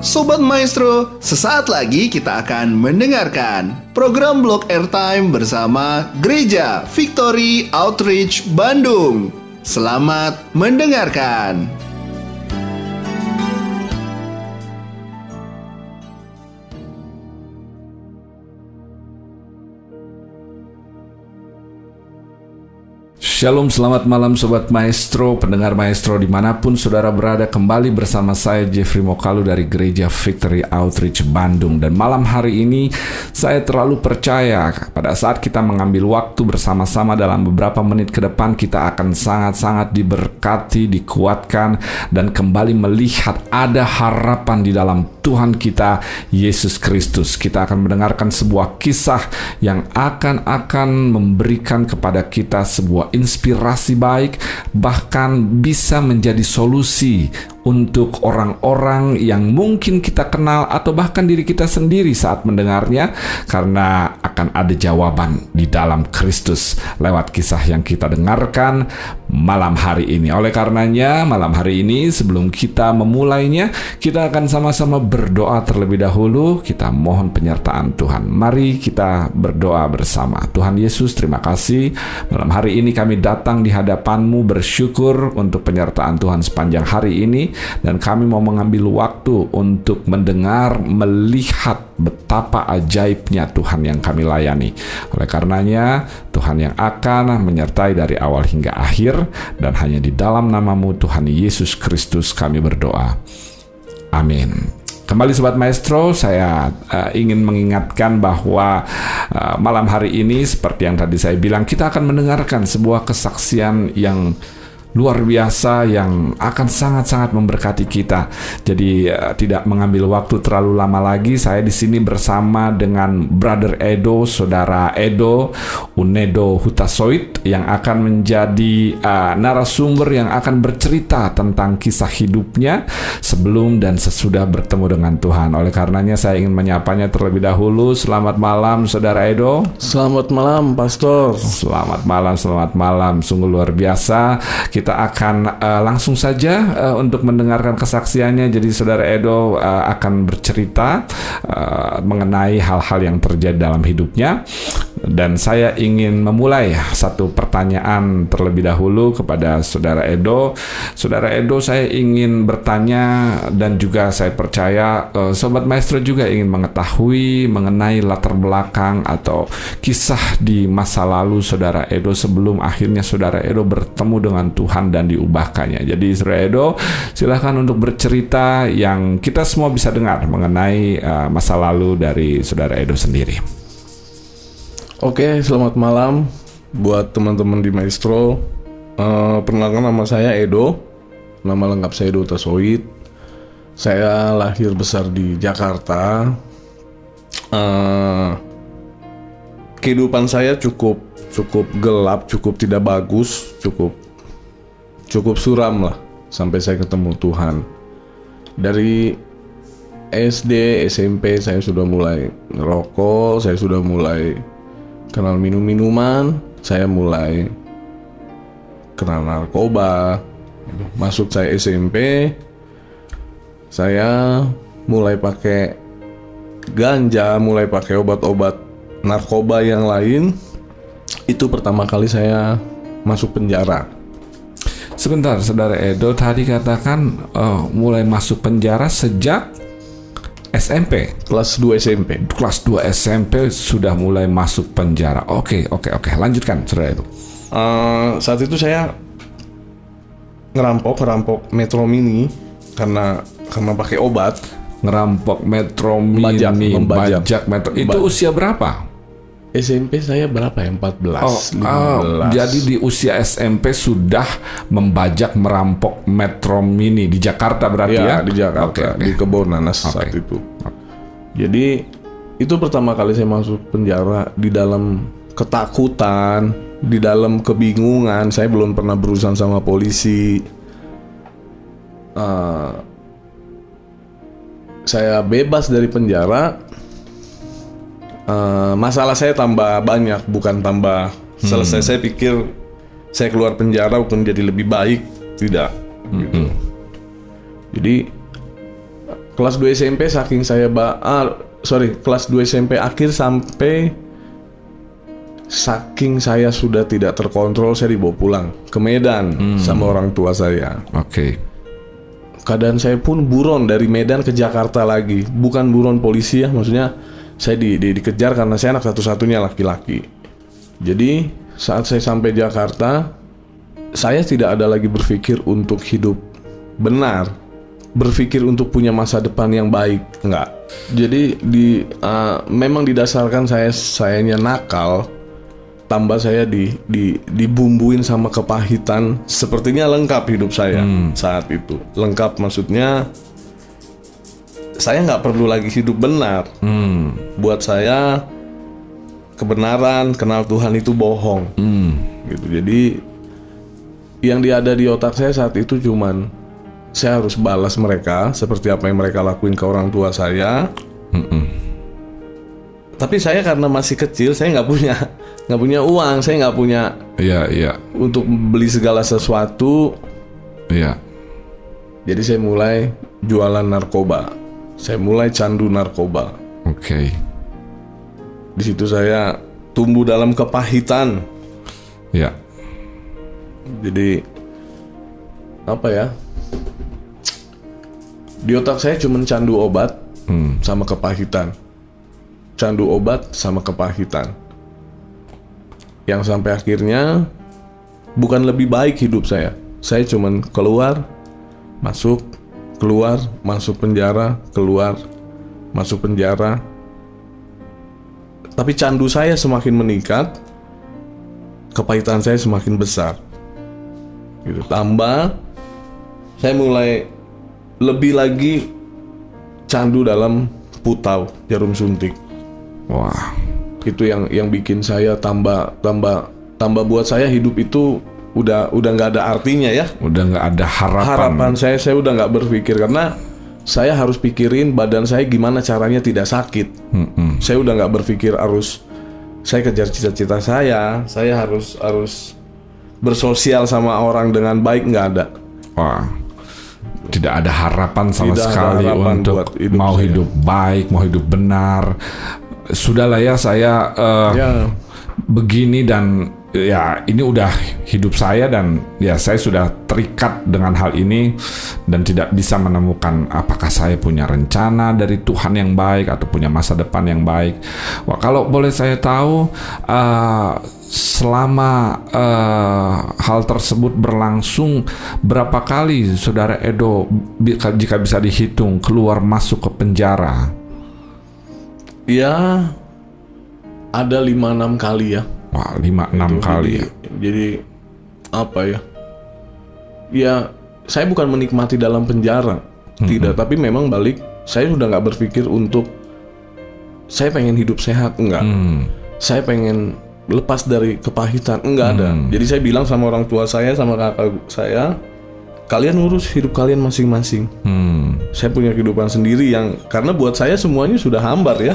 Sobat Maestro, sesaat lagi kita akan mendengarkan program Blog Airtime bersama Gereja Victory Outreach Bandung. Selamat mendengarkan. Shalom, selamat malam Sobat Maestro, pendengar Maestro di mana pun saudara berada kembali bersama saya Jeffrey Mokalu dari Gereja Victory Outreach Bandung. Dan malam hari ini saya terlalu percaya pada saat kita mengambil waktu bersama-sama dalam beberapa menit ke depan Kita akan sangat-sangat diberkati, dikuatkan dan kembali melihat ada harapan di dalam Tuhan kita Yesus Kristus. Kita akan mendengarkan sebuah kisah yang akan-akan memberikan kepada kita sebuah inspirasi inspirasi baik, bahkan bisa menjadi solusi untuk orang-orang yang mungkin kita kenal atau bahkan diri kita sendiri saat mendengarnya karena akan ada jawaban di dalam Kristus. Lewat kisah yang kita dengarkan malam hari ini. Oleh karenanya malam hari ini sebelum kita memulainya kita akan sama-sama berdoa terlebih dahulu kita mohon penyertaan Tuhan. Mari kita berdoa bersama. Tuhan Yesus terima kasih malam hari ini kami datang di hadapanmu bersyukur untuk penyertaan Tuhan sepanjang hari ini dan kami mau mengambil waktu untuk mendengar, melihat betapa ajaibnya Tuhan yang kami layani. Oleh karenanya, Tuhan yang akan menyertai dari awal hingga akhir dan hanya di dalam namamu Tuhan Yesus Kristus kami berdoa. Amin. Kembali Sobat Maestro, saya uh, ingin mengingatkan bahwa uh, malam hari ini seperti yang tadi saya bilang, kita akan mendengarkan sebuah kesaksian yang luar biasa yang akan sangat-sangat memberkati kita. Jadi uh, tidak mengambil waktu terlalu lama lagi, saya di sini bersama dengan Brother Edo, Saudara Edo Unedo Hutasoit yang akan menjadi uh, narasumber yang akan bercerita tentang kisah hidupnya sebelum dan sesudah bertemu dengan Tuhan. Oleh karenanya saya ingin menyapanya terlebih dahulu. Selamat malam Saudara Edo. Selamat malam Pastor. Selamat malam, selamat malam. Sungguh luar biasa. Kita kita akan uh, langsung saja uh, untuk mendengarkan kesaksiannya. Jadi saudara Edo uh, akan bercerita uh, mengenai hal-hal yang terjadi dalam hidupnya. Dan saya ingin memulai satu pertanyaan terlebih dahulu kepada saudara Edo. Saudara Edo, saya ingin bertanya dan juga saya percaya uh, sobat maestro juga ingin mengetahui mengenai latar belakang atau kisah di masa lalu saudara Edo sebelum akhirnya saudara Edo bertemu dengan Tuhan dan diubahkannya. Jadi Saudara Edo, silahkan untuk bercerita yang kita semua bisa dengar mengenai uh, masa lalu dari Saudara Edo sendiri. Oke, selamat malam buat teman-teman di Maestro. Uh, perkenalkan nama saya Edo, nama lengkap saya Edo Tasoid. Saya lahir besar di Jakarta. Uh, kehidupan saya cukup cukup gelap, cukup tidak bagus, cukup cukup suram lah sampai saya ketemu Tuhan. Dari SD, SMP saya sudah mulai ngerokok, saya sudah mulai kenal minum-minuman, saya mulai kenal narkoba. Masuk saya SMP, saya mulai pakai ganja, mulai pakai obat-obat narkoba yang lain. Itu pertama kali saya masuk penjara Sebentar, saudara Edo tadi katakan uh, mulai masuk penjara sejak SMP. Kelas 2 SMP. Kelas 2 SMP sudah mulai masuk penjara. Oke, oke, oke. Lanjutkan, saudara Edo. Uh, saat itu saya ngerampok, ngerampok Metro Mini karena karena pakai obat. Ngerampok Metro Mini, membajak, membajak Metro. Itu usia berapa? SMP saya berapa ya? 14, oh, 15. Uh, jadi di usia SMP sudah membajak merampok Metro Mini di Jakarta berarti ya? ya? di Jakarta, okay, okay. di Kebon Nanas okay. saat itu. Jadi itu pertama kali saya masuk penjara di dalam ketakutan, di dalam kebingungan. Saya belum pernah berurusan sama polisi. Uh, saya bebas dari penjara uh, masalah saya tambah banyak bukan tambah hmm. selesai saya pikir saya keluar penjara untuk jadi lebih baik tidak hmm. gitu jadi kelas 2 SMP saking saya ba ah, sorry kelas 2 SMP akhir sampai saking saya sudah tidak terkontrol saya dibawa pulang ke Medan sama orang tua saya Oke. keadaan saya pun buron dari Medan ke Jakarta lagi bukan buron polisi ya maksudnya saya di, di- dikejar karena saya anak satu-satunya laki-laki. Jadi saat saya sampai Jakarta saya tidak ada lagi berpikir untuk hidup benar. Berpikir untuk punya masa depan yang baik enggak. Jadi di uh, memang didasarkan saya sayanya nakal tambah saya di, di dibumbuin sama kepahitan. Sepertinya lengkap hidup saya saat itu. Lengkap maksudnya saya nggak perlu lagi hidup benar Hmm. buat saya kebenaran kenal Tuhan itu bohong Hmm. gitu jadi yang ada di otak saya saat itu cuman saya harus balas mereka seperti apa yang mereka lakuin ke orang tua saya Mm-mm. tapi saya karena masih kecil saya nggak punya nggak punya uang saya nggak punya Iya, iya, untuk beli segala sesuatu iya. jadi saya mulai jualan narkoba saya mulai candu narkoba Oke. di situ saya tumbuh dalam kepahitan Ya. jadi apa ya di otak saya cuma candu obat Hmm. sama kepahitan candu obat sama kepahitan yang sampai akhirnya bukan lebih baik hidup saya saya cuman keluar masuk keluar masuk penjara keluar masuk penjara. Tapi candu saya semakin meningkat kepahitan saya semakin besar. Gitu. Tambah saya mulai lebih lagi candu dalam putau jarum suntik. Wah. itu yang yang bikin saya tambah tambah tambah buat saya hidup itu udah udah nggak ada artinya ya Udah nggak ada harapan. harapan saya saya udah nggak berpikir karena saya harus pikirin badan saya gimana caranya tidak sakit Mm-mm. saya udah nggak berpikir harus saya kejar cita-cita saya saya harus harus bersosial sama orang dengan baik nggak ada Wah. Tidak ada harapan sama Tidak sekali harapan untuk buat hidup mau saya. hidup baik, mau hidup benar. Sudahlah ya saya eh, ya begini dan ya ini udah hidup saya dan ya saya sudah terikat dengan hal ini dan tidak bisa menemukan apakah saya punya rencana dari Tuhan yang baik atau punya masa depan yang baik. Wah kalau boleh saya tahu eh, selama eh, hal tersebut berlangsung berapa kali saudara Edo jika bisa dihitung keluar masuk ke penjara? ya ada lima enam kali ya Wah lima enam kali. jadi, ya. jadi apa ya ya saya bukan menikmati dalam penjara tidak tapi memang balik saya sudah nggak berpikir untuk saya pengen hidup sehat enggak Hmm. saya pengen lepas dari kepahitan enggak ada jadi saya bilang sama orang tua saya sama kakak saya kalian urus hidup kalian masing-masing Hmm. saya punya kehidupan sendiri yang karena buat saya semuanya sudah hambar ya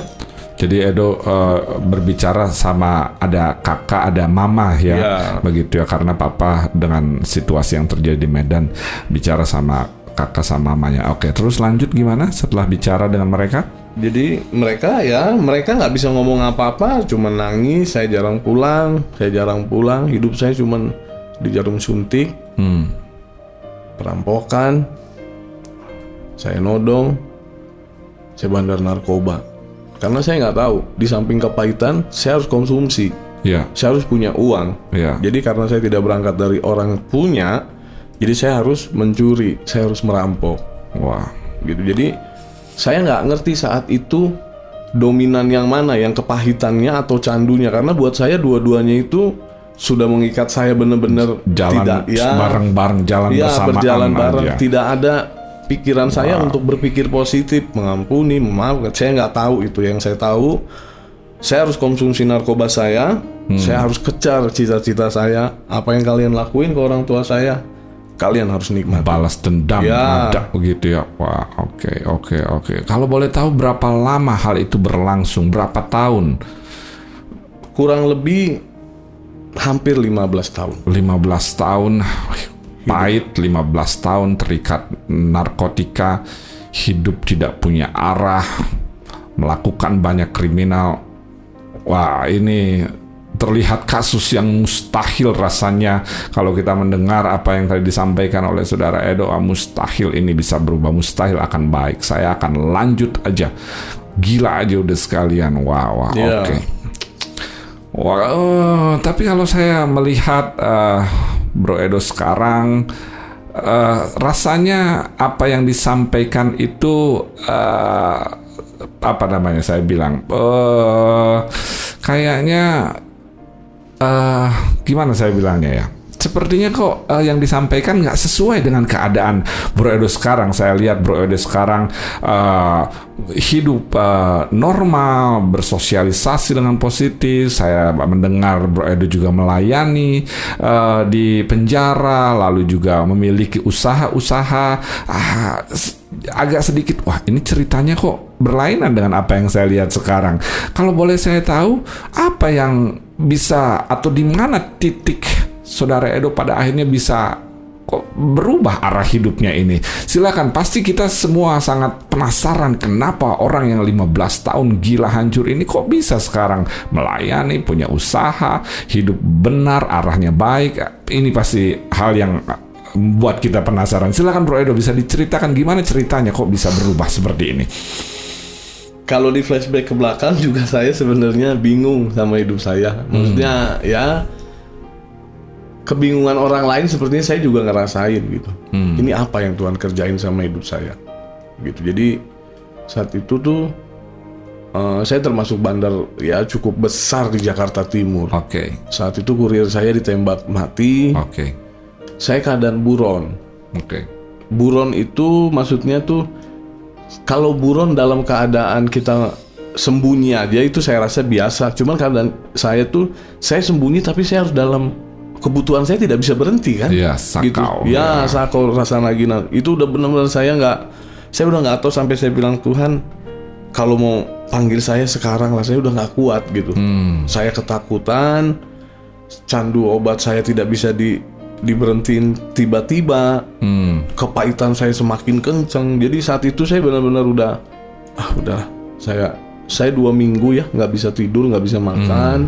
Jadi Edo eh, berbicara sama ada kakak, ada mama ya, Ya. begitu ya karena papa dengan situasi yang terjadi di Medan bicara sama kakak sama mamanya. Oke, terus lanjut gimana setelah bicara dengan mereka? Jadi mereka ya mereka nggak bisa ngomong apa-apa, cuma nangis. Saya jarang pulang, saya jarang pulang. Hidup saya cuma di jarum suntik, Hmm. perampokan, saya nodong, saya bandar narkoba. Karena saya nggak tahu di samping kepahitan, saya harus konsumsi, Ya, saya harus punya uang. ya. Jadi karena saya tidak berangkat dari orang punya, jadi saya harus mencuri, saya harus merampok. Wah. gitu jadi saya nggak ngerti saat itu dominan yang mana yang kepahitannya atau candunya karena buat saya dua-duanya itu sudah mengikat saya benar-benar Jalan tidak ya bareng-bareng, jalan ya bersamaan berjalan bareng aja. tidak ada pikiran saya untuk berpikir positif mengampuni memaafkan saya nggak tahu itu yang saya tahu saya harus konsumsi narkoba saya Hmm. saya harus kejar cita-cita saya apa yang kalian lakuin ke orang tua saya kalian harus nikmati Balas dendam Ya. ada begitu ya. Wah, oke, oke, oke. Kalau boleh tahu berapa lama hal itu berlangsung? Berapa tahun? kurang lebih hampir 15 tahun. 15 tahun pahit 15 tahun terikat narkotika hidup tidak punya arah, melakukan banyak kriminal. Wah, ini terlihat kasus yang mustahil rasanya. Kalau kita mendengar apa yang tadi disampaikan oleh saudara Edo ah, mustahil ini bisa berubah mustahil akan baik. Saya akan lanjut aja. Gila aja udah sekalian. Wow, wow Iya. oke. Wah, eh, tapi kalau saya melihat eh, Bro Edo sekarang eh, rasanya apa yang disampaikan itu eh, apa namanya saya bilang eh kayaknya eh gimana saya bilangnya ya? Sepertinya kok eh, yang disampaikan nggak sesuai dengan keadaan Bro Edo sekarang. Saya lihat Bro Edo sekarang eh, hidup eh, normal, bersosialisasi dengan positif. Saya mendengar Bro Edo juga melayani eh, di penjara, lalu juga memiliki usaha-usaha. Ah, agak sedikit wah ini ceritanya kok berlainan dengan apa yang saya lihat sekarang. Kalau boleh saya tahu apa yang bisa atau di mana titik saudara Edo pada akhirnya bisa kok berubah arah hidupnya ini. Silakan pasti kita semua sangat penasaran kenapa orang yang 15 tahun gila hancur ini kok bisa sekarang melayani, punya usaha, hidup benar, arahnya baik. Ini pasti hal yang buat kita penasaran. Silakan Bro Edo bisa diceritakan gimana ceritanya kok bisa berubah seperti ini. Kalau di flashback ke belakang juga saya sebenarnya bingung sama hidup saya. Maksudnya ya kebingungan orang lain sepertinya saya juga ngerasain gitu. Ini apa yang Tuhan kerjain sama hidup saya, gitu. Jadi saat itu tuh eh, saya termasuk bandar ya cukup besar di Jakarta Timur. Oke, Saat itu kurir saya ditembak mati. oke, Saya keadaan buron. oke. Buron itu maksudnya tuh kalau buron dalam keadaan kita sembunyi aja itu saya rasa biasa. Cuman keadaan saya tuh saya sembunyi tapi saya harus dalam kebutuhan saya tidak bisa berhenti kan? Iya, gitu. sakau. Ya, sakau rasa lagi nah, itu udah benar-benar saya nggak saya udah nggak tahu sampai saya bilang Tuhan kalau mau panggil saya sekarang lah saya udah nggak kuat gitu. Hmm, Saya ketakutan, candu obat saya tidak bisa di diberhentiin tiba-tiba hmm, kepahitan saya semakin kenceng. Jadi saat itu saya benar-benar udah ah udah saya saya dua minggu ya nggak bisa tidur nggak bisa makan.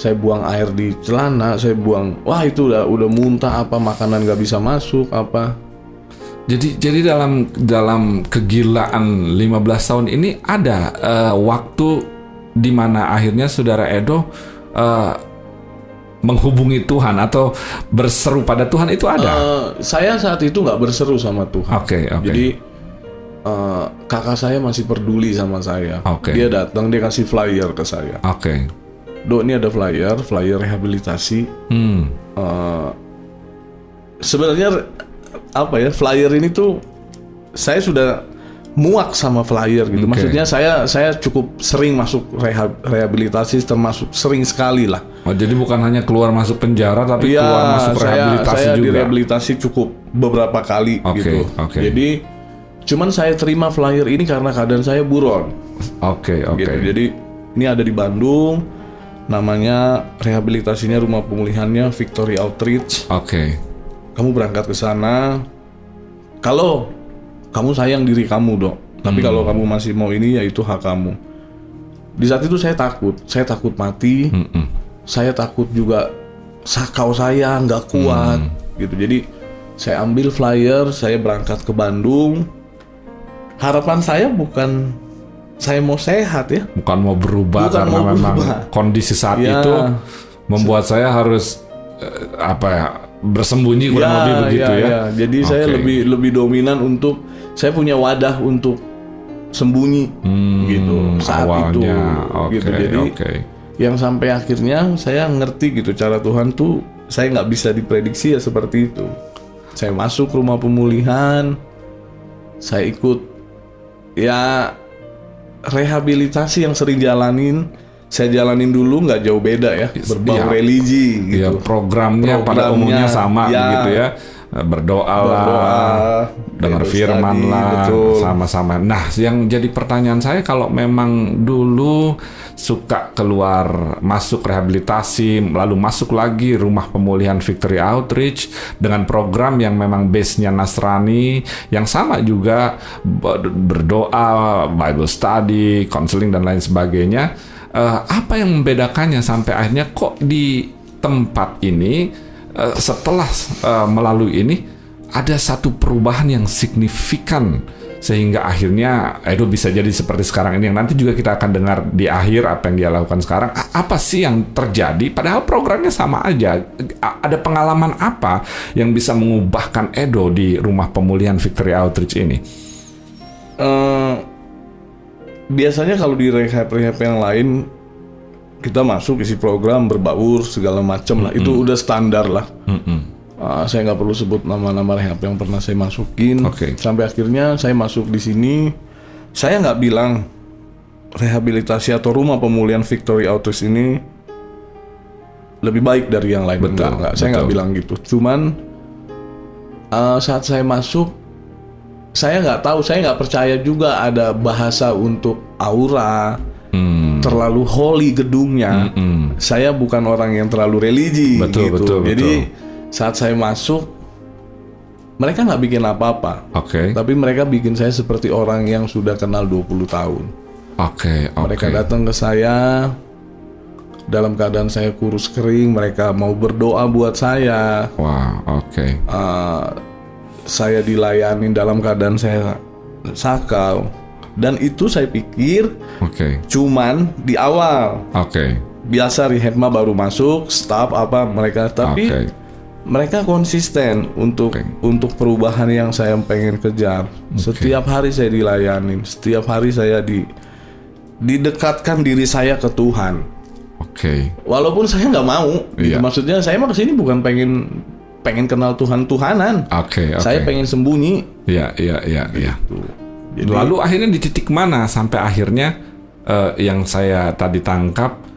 Saya buang air di celana, saya buang wah itu udah udah muntah apa makanan nggak bisa masuk apa. Jadi jadi dalam dalam kegilaan 15 tahun ini ada eh, waktu di mana akhirnya saudara Edo eh, menghubungi Tuhan atau berseru pada Tuhan itu ada. Eh, saya saat itu nggak berseru sama Tuhan. Oke, oke. Jadi eh, kakak saya masih peduli sama saya. Oke. Dia datang dia kasih flyer ke saya. Oke. Dok ini ada flyer, flyer rehabilitasi. Hmm. Eh, sebenarnya apa ya flyer ini tuh saya sudah muak sama flyer gitu. Oke. Maksudnya saya saya cukup sering masuk reha- rehabilitasi termasuk sering sekali lah. Oh, jadi bukan hanya keluar masuk penjara tapi Iya, keluar masuk saya rehabilitasi saya juga. direhabilitasi cukup beberapa kali Oke, gitu. oke. Jadi cuman saya terima flyer ini karena keadaan saya buron. Oke, oke. gitu. Jadi ini ada di Bandung, namanya rehabilitasinya rumah pemulihannya Victory Outreach. Oke. Kamu berangkat ke sana. Kalau kamu sayang diri kamu dok, tapi kalau kamu masih mau ini ya itu hak kamu. Di saat itu saya takut, saya takut mati, Mm-mm. saya takut juga sakau saya nggak kuat gitu. Jadi saya ambil flyer, saya berangkat ke Bandung. Harapan saya bukan saya mau sehat ya, Bukan mau berubah Bukan karena mau memang berubah. kondisi saat Ya. itu membuat saya harus eh, apa ya bersembunyi kurang lebih begitu ya. Jadi saya Oke. lebih lebih dominan untuk saya punya wadah untuk sembunyi Hmm, gitu saat awalnya. itu Oke, gitu. Jadi oke. yang sampai akhirnya saya ngerti gitu cara Tuhan tuh saya nggak bisa diprediksi ya seperti itu. Saya masuk rumah pemulihan, saya ikut ya rehabilitasi yang sering jalanin. Saya jalanin dulu nggak jauh beda ya, berbau Iya. religi Ya, gitu. programnya pada Programnya, umumnya sama ya. begitu ya. Eh, berdoa, lah, dengar firman lah, betul. sama-sama. Nah, yang jadi pertanyaan saya kalau memang dulu suka keluar masuk rehabilitasi, lalu masuk lagi rumah pemulihan Victory Outreach dengan program yang memang base-nya Nasrani, yang sama juga ber- berdoa, Bible study, counseling dan lain sebagainya. Eh, apa yang membedakannya sampai akhirnya kok di tempat ini eh, setelah eh, melalui ini ada satu perubahan yang signifikan sehingga akhirnya Edo bisa jadi seperti sekarang ini yang nanti juga kita akan dengar di akhir apa yang dia lakukan sekarang. Apa sih yang terjadi? Padahal programnya sama aja. Ada pengalaman apa yang bisa mengubahkan Edo di rumah pemulihan Victory Outreach ini? Eh, biasanya kalau di rehab-rehab yang lain kita masuk isi program berbaur segala macam lah. Itu udah standar lah. Ah, saya nggak perlu sebut nama-nama rehab yang pernah saya masukin. Oke. sampai akhirnya saya masuk di sini saya nggak bilang rehabilitasi atau rumah pemulihan Victory Outreach ini lebih baik dari yang lain. Betul, enggak, enggak. saya nggak bilang gitu. Cuman eh, saat saya masuk saya nggak tahu saya nggak percaya juga ada bahasa untuk aura Hmm, terlalu holy gedungnya. Hmm. saya bukan orang yang terlalu religi Betul, gitu. betul, jadi saat saya masuk mereka nggak bikin apa-apa. Oke. Tapi mereka bikin saya seperti orang yang sudah kenal 20 tahun. Oke oke. mereka datang ke saya dalam keadaan saya kurus kering mereka mau berdoa buat saya. Wah oke. Eh, saya dilayani dalam keadaan saya sakau dan itu saya pikir oke. cuman di awal. Oke. Biasa rehab mah baru masuk staff apa mereka. Tapi Oke. mereka konsisten untuk Oke. untuk perubahan yang saya pengen kejar. Setiap hari saya dilayani setiap hari saya di didekatkan diri saya ke Tuhan. Oke. Walaupun saya nggak mau gitu. Iya. maksudnya saya mah ke sini bukan pengen pengen kenal Tuhan Tuhanan oke oke. Saya pengen sembunyi. Ya ya ya ya tuh jadi Lalu akhirnya di titik mana sampai akhirnya eh, yang saya tadi tangkap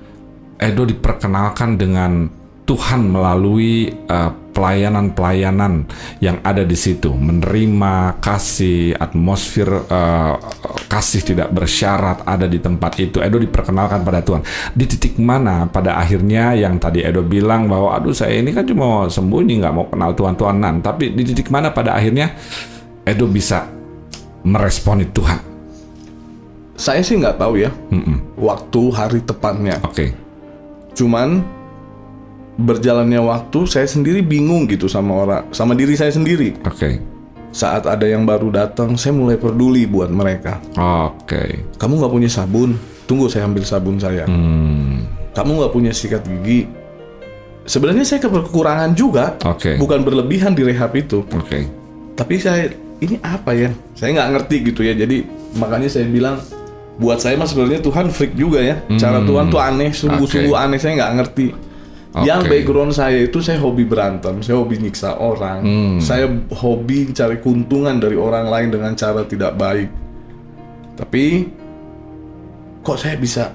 Edo diperkenalkan dengan Tuhan melalui eh, pelayanan-pelayanan yang ada di situ, menerima kasih, atmosfer eh, kasih tidak bersyarat ada di tempat itu. Edo diperkenalkan pada Tuhan. Di titik mana pada akhirnya yang tadi Edo bilang bahwa aduh saya ini kan cuma sembunyi nggak mau kenal Tuhan Tuhanan, tapi di titik mana pada akhirnya Edo bisa meresponi Tuhan. saya sih nggak tahu ya Mm-mm. waktu hari tepatnya. Oke, cuman berjalannya waktu saya sendiri bingung gitu sama orang sama diri saya sendiri. Oke, saat ada yang baru datang saya mulai peduli buat mereka. Oke. kamu nggak punya sabun? Tunggu saya ambil sabun saya. Hmm, kamu nggak punya sikat gigi? Sebenarnya saya kekurangan juga. Oke, bukan berlebihan di rehab itu. Oke. tapi saya ini apa ya? Saya nggak ngerti gitu ya. Jadi makanya saya bilang buat saya mah sebenarnya Tuhan freak juga ya. Cara Tuhan tuh aneh sungguh-sungguh aneh. Saya nggak ngerti. Yang Oke. background saya itu saya hobi berantem saya hobi nyiksa orang. Saya hobi cari keuntungan dari orang lain dengan cara tidak baik. Tapi kok saya bisa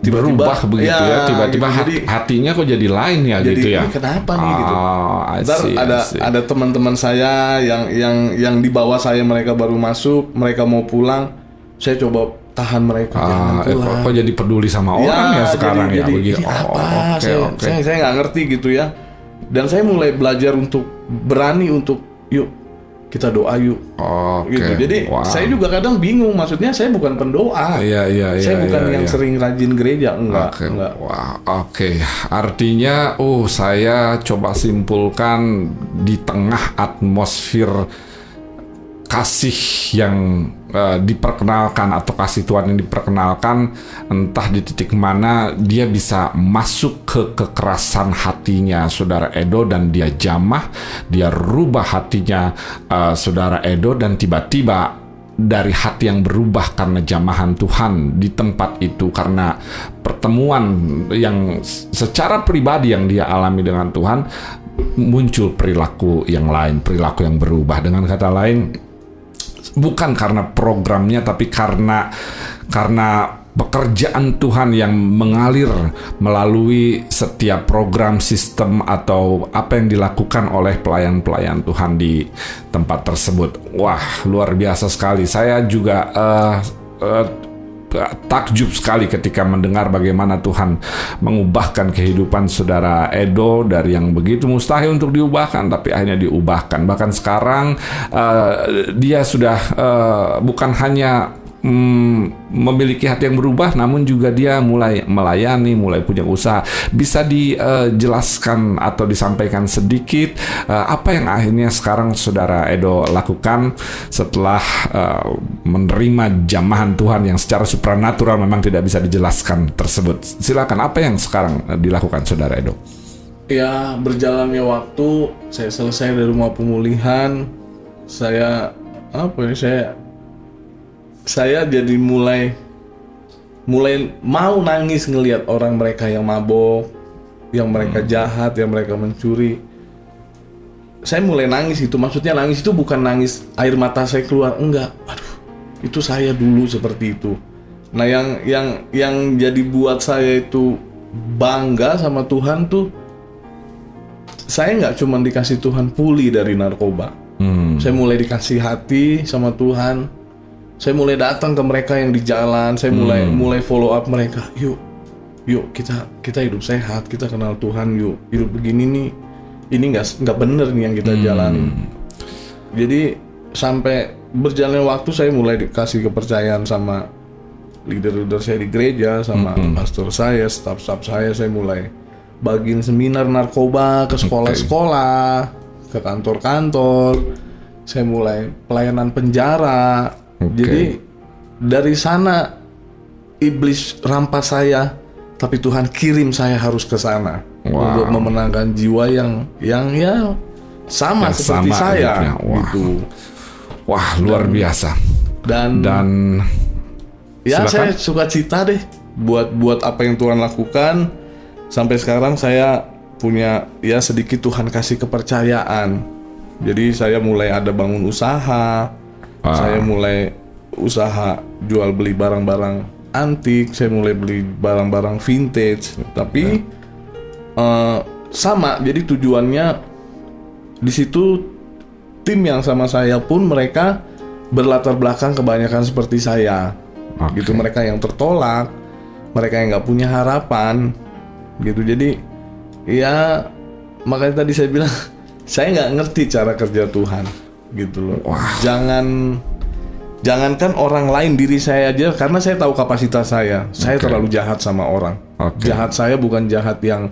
tiba-tiba Berubah begitu ya, tiba-tiba gitu. hat- Jadi- hatinya kok jadi lain ya jadi gitu ya. ini kenapa nih gitu Oh, I Ntar see, I ada see. ada teman-teman saya yang yang yang di bawah saya mereka baru masuk, mereka mau pulang, saya coba tahan mereka jangan Ah, eh, kok, jadi peduli sama orang ya, sekarang jadi, ya jadi, begitu. ini Oh, apa? oke, saya, oke. saya saya nggak ngerti gitu ya. Dan saya mulai belajar untuk berani untuk yuk kita doa yuk Oke. gitu. Jadi wow. saya juga kadang bingung. Maksudnya saya bukan pendoa. Iya, iya, iya. saya bukan iya, yang iya. sering rajin gereja enggak, Oke, enggak. wah, oke. Artinya, oh, saya coba simpulkan di tengah atmosfer kasih yang eh, diperkenalkan atau kasih Tuhan yang diperkenalkan, entah di titik mana dia bisa masuk ke kekerasan hatinya saudara Edo dan dia jamah, dia rubah hatinya eh, saudara Edo dan tiba-tiba dari hati yang berubah karena jamahan Tuhan di tempat itu karena pertemuan yang secara pribadi yang dia alami dengan Tuhan muncul perilaku yang lain, perilaku yang berubah. Dengan kata lain bukan karena programnya tapi karena karena pekerjaan Tuhan yang mengalir melalui setiap program sistem atau apa yang dilakukan oleh pelayan-pelayan Tuhan di tempat tersebut. Wah, luar biasa sekali. Saya juga uh, uh, takjub sekali ketika mendengar bagaimana Tuhan mengubahkan kehidupan saudara Edo dari yang begitu mustahil untuk diubahkan tapi akhirnya diubahkan. Bahkan sekarang uh, dia sudah uh, bukan hanya mm, memiliki hati yang berubah, namun juga dia mulai melayani, mulai punya usaha. Bisa dijelaskan atau disampaikan sedikit uh, apa yang akhirnya sekarang saudara Edo lakukan setelah uh, menerima jamahan Tuhan yang secara supranatural memang tidak bisa dijelaskan tersebut. Silakan apa yang sekarang uh, dilakukan saudara Edo? Ya berjalannya waktu, saya selesai dari rumah pemulihan, saya apa ya saya saya jadi mulai mulai mau nangis ngelihat orang mereka yang mabok, yang mereka hmm. jahat, yang mereka mencuri. Saya mulai nangis itu, maksudnya nangis itu bukan nangis air mata saya keluar, enggak. Aduh, itu saya dulu seperti itu. Nah, yang yang yang jadi buat saya itu bangga sama Tuhan tuh saya nggak cuma dikasih Tuhan pulih dari narkoba. Hmm. Saya mulai dikasih hati sama Tuhan saya mulai datang ke mereka yang di jalan saya mulai hmm. mulai follow up mereka yuk yuk kita kita hidup sehat kita kenal Tuhan yuk hidup begini nih ini nggak nggak bener nih yang kita hmm. jalani jadi sampai berjalannya waktu saya mulai dikasih kepercayaan sama leader-leader saya di gereja sama hmm. pastor saya staff-staff saya saya mulai bagiin seminar narkoba ke sekolah-sekolah ke kantor-kantor saya mulai pelayanan penjara Okay. Jadi dari sana iblis rampas saya, tapi Tuhan kirim saya harus ke sana wow. untuk memenangkan jiwa yang yang ya sama yang seperti sama saya Wah. gitu. Wah, luar dan, biasa. Dan dan ya silakan. saya suka cita deh buat buat apa yang Tuhan lakukan sampai sekarang saya punya ya sedikit Tuhan kasih kepercayaan. Jadi saya mulai ada bangun usaha, Ah. Saya mulai usaha jual beli barang-barang antik, saya mulai beli barang-barang vintage. Tapi uh, sama, jadi tujuannya di situ tim yang sama saya pun mereka berlatar belakang kebanyakan seperti saya. Okay. Gitu mereka yang tertolak, mereka yang nggak punya harapan, gitu. Jadi ya makanya tadi saya bilang saya nggak ngerti cara kerja Tuhan gitu loh. Wah. Jangan jangankan orang lain diri saya aja karena saya tahu kapasitas saya. Saya okay. terlalu jahat sama orang. Okay. Jahat saya bukan jahat yang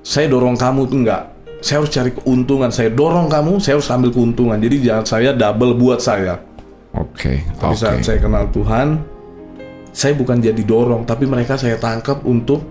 saya dorong kamu tuh enggak. Saya harus cari keuntungan. Saya dorong kamu, saya harus ambil keuntungan. Jadi jahat saya double buat saya. Oke. Okay. Tapi okay. saat saya kenal Tuhan, saya bukan jadi dorong, tapi mereka saya tangkap untuk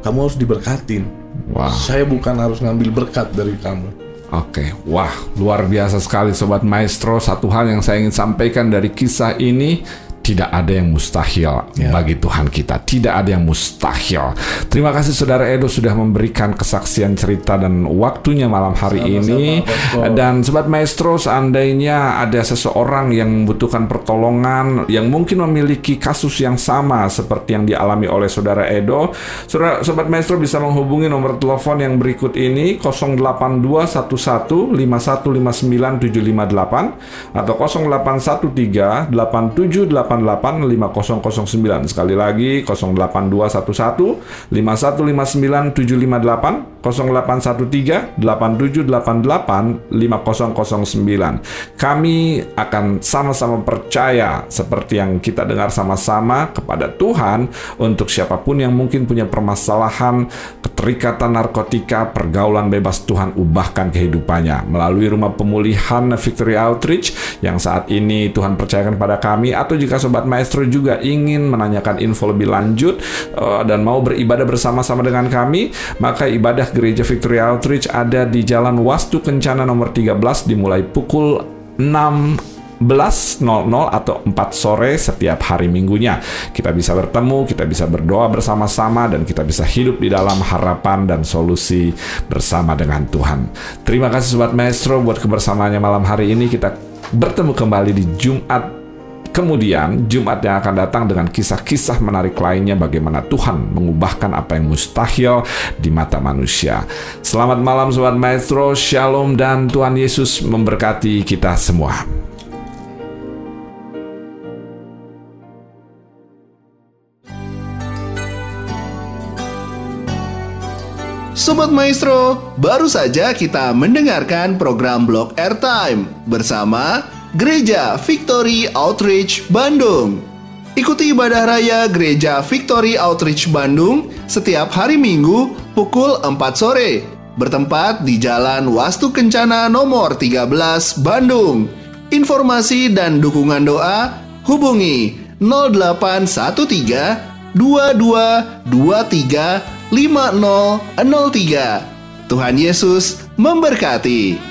kamu harus diberkatin. Wow. Saya bukan harus ngambil berkat dari kamu. Oke, wah luar biasa sekali Sobat Maestro. Satu hal yang saya ingin sampaikan dari kisah ini, tidak ada yang mustahil ya. bagi Tuhan kita. Tidak ada yang mustahil. Terima kasih Saudara Edo sudah memberikan kesaksian cerita dan waktunya malam hari Sama-sama, ini. Betul. Dan Sobat Maestro, seandainya ada seseorang yang membutuhkan pertolongan, yang mungkin memiliki kasus yang sama seperti yang dialami oleh Saudara Edo, Saudara, Sobat Maestro bisa menghubungi nomor telepon yang berikut ini 08211515978 atau 0813 878 0888 Sekali lagi 08211 5159 758 0813 8788 5009. Kami akan sama-sama percaya seperti yang kita dengar sama-sama kepada Tuhan untuk siapa pun yang mungkin punya permasalahan keterikatan narkotika, pergaulan bebas Tuhan ubahkan kehidupannya melalui rumah pemulihan Victory Outreach yang saat ini Tuhan percayakan pada kami atau jika sobat maestro juga ingin menanyakan info lebih lanjut uh, dan mau beribadah bersama-sama dengan kami, maka Gereja Victory Outreach ada di Jalan Wastu Kencana nomor 13 dimulai pukul 6 11.00 atau 4 sore setiap hari minggunya. Kita bisa bertemu, kita bisa berdoa bersama-sama dan kita bisa hidup di dalam harapan dan solusi bersama dengan Tuhan. Terima kasih Sobat Maestro buat kebersamaannya malam hari ini. Kita bertemu kembali di Jumat Kemudian Jumat yang akan datang dengan kisah-kisah menarik lainnya bagaimana Tuhan mengubahkan apa yang mustahil di mata manusia. Selamat malam Sobat Maestro, Shalom dan Tuhan Yesus memberkati kita semua. Sobat Maestro, baru saja kita mendengarkan program Blog Airtime bersama Gereja Victory Outreach Bandung. Ikuti ibadah raya Gereja Victory Outreach Bandung setiap hari Minggu pukul 4 sore bertempat di Jalan Wastu Kencana nomor 13 Bandung. Informasi dan dukungan doa hubungi 0813 2223 5003. Tuhan Yesus memberkati.